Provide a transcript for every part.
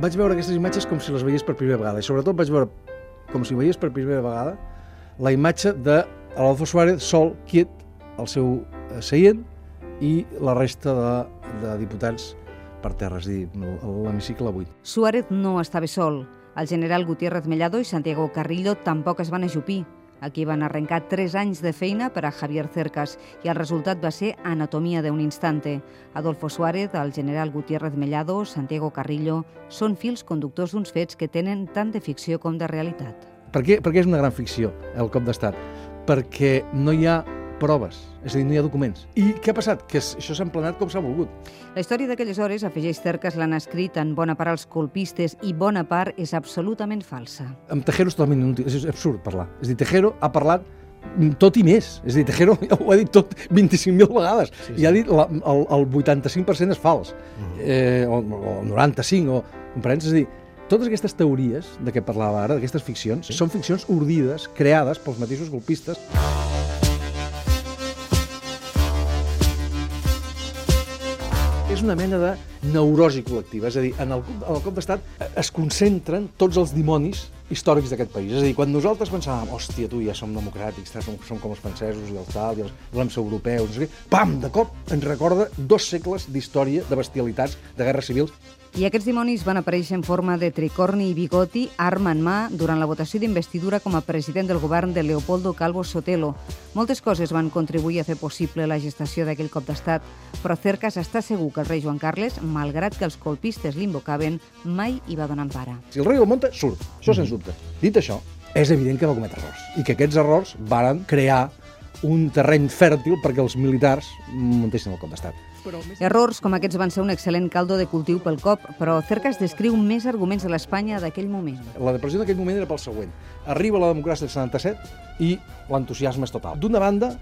vaig veure aquestes imatges com si les veiés per primera vegada, i sobretot vaig veure com si veiés per primera vegada la imatge de Adolfo Suárez sol, quiet, al seu eh, seient, i la resta de, de diputats per terra, és a dir, l'hemicicle buit. Suárez no estava sol. El general Gutiérrez Mellado i Santiago Carrillo tampoc es van ajupir. Aquí van arrencar tres anys de feina per a Javier Cercas i el resultat va ser Anatomia d'un instante. Adolfo Suárez, el general Gutiérrez Mellado, Santiago Carrillo, són fils conductors d'uns fets que tenen tant de ficció com de realitat. Per què, per què és una gran ficció, el cop d'estat? Perquè no hi ha proves, és a dir, no hi ha documents. I què ha passat? Que això s'ha emplenat com s'ha volgut. La història d'aquelles hores, afegeix Cercas, l'han escrit en bona part els colpistes i bona part és absolutament falsa. Amb Tejero és totalment inútil, és absurd parlar. És a dir, Tejero ha parlat tot i més. És a dir, Tejero ja ho ha dit tot 25.000 vegades. Sí, sí. I ha dit la, el, el 85% és fals. Mm. Eh, o, o 95, o... Comprens? És a dir, totes aquestes teories de què parlava ara, d'aquestes ficcions, sí. són ficcions ordides, creades pels mateixos golpistes. És una mena de neurosi col·lectiva, és a dir, en el, en el cop d'estat es concentren tots els dimonis històrics d'aquest país. És a dir, quan nosaltres pensàvem, hòstia, tu ja som democràtics, som, som com els francesos i els tal, i els, volem ser europeus, no sé què, pam, de cop ens recorda dos segles d'història, de bestialitats, de guerres civils, i aquests dimonis van aparèixer en forma de tricorni i bigoti, arma en mà, durant la votació d'investidura com a president del govern de Leopoldo Calvo Sotelo. Moltes coses van contribuir a fer possible la gestació d'aquell cop d'estat, però Cercas està segur que el rei Joan Carles, malgrat que els colpistes l'invocaven, mai hi va donar empara. Si el rei el munta, surt. Això sens dubte. Dit això, és evident que va cometre errors i que aquests errors varen crear un terreny fèrtil perquè els militars muntessin el cop d'estat. Errors com aquests van ser un excel·lent caldo de cultiu pel cop, però Cercas descriu més arguments de l'Espanya d'aquell moment. La depressió d'aquell moment era pel següent. Arriba la democràcia del 77 i l'entusiasme és total. D'una banda,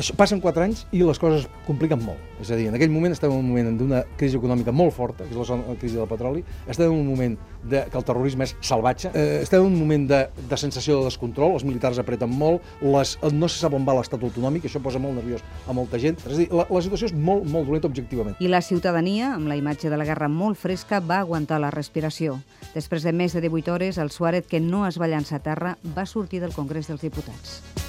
això, passen quatre anys i les coses compliquen molt. És a dir, en aquell moment estem en un moment d'una crisi econòmica molt forta, que és la crisi del petroli, estem en un moment de, que el terrorisme és salvatge, eh, estem en un moment de, de sensació de descontrol, els militars apreten molt, les, no se sap on va l'estat autonòmic, això posa molt nerviós a molta gent. És a dir, la, la situació és molt, molt dolenta objectivament. I la ciutadania, amb la imatge de la guerra molt fresca, va aguantar la respiració. Després de més de 18 hores, el Suárez, que no es va llançar a terra, va sortir del Congrés dels Diputats.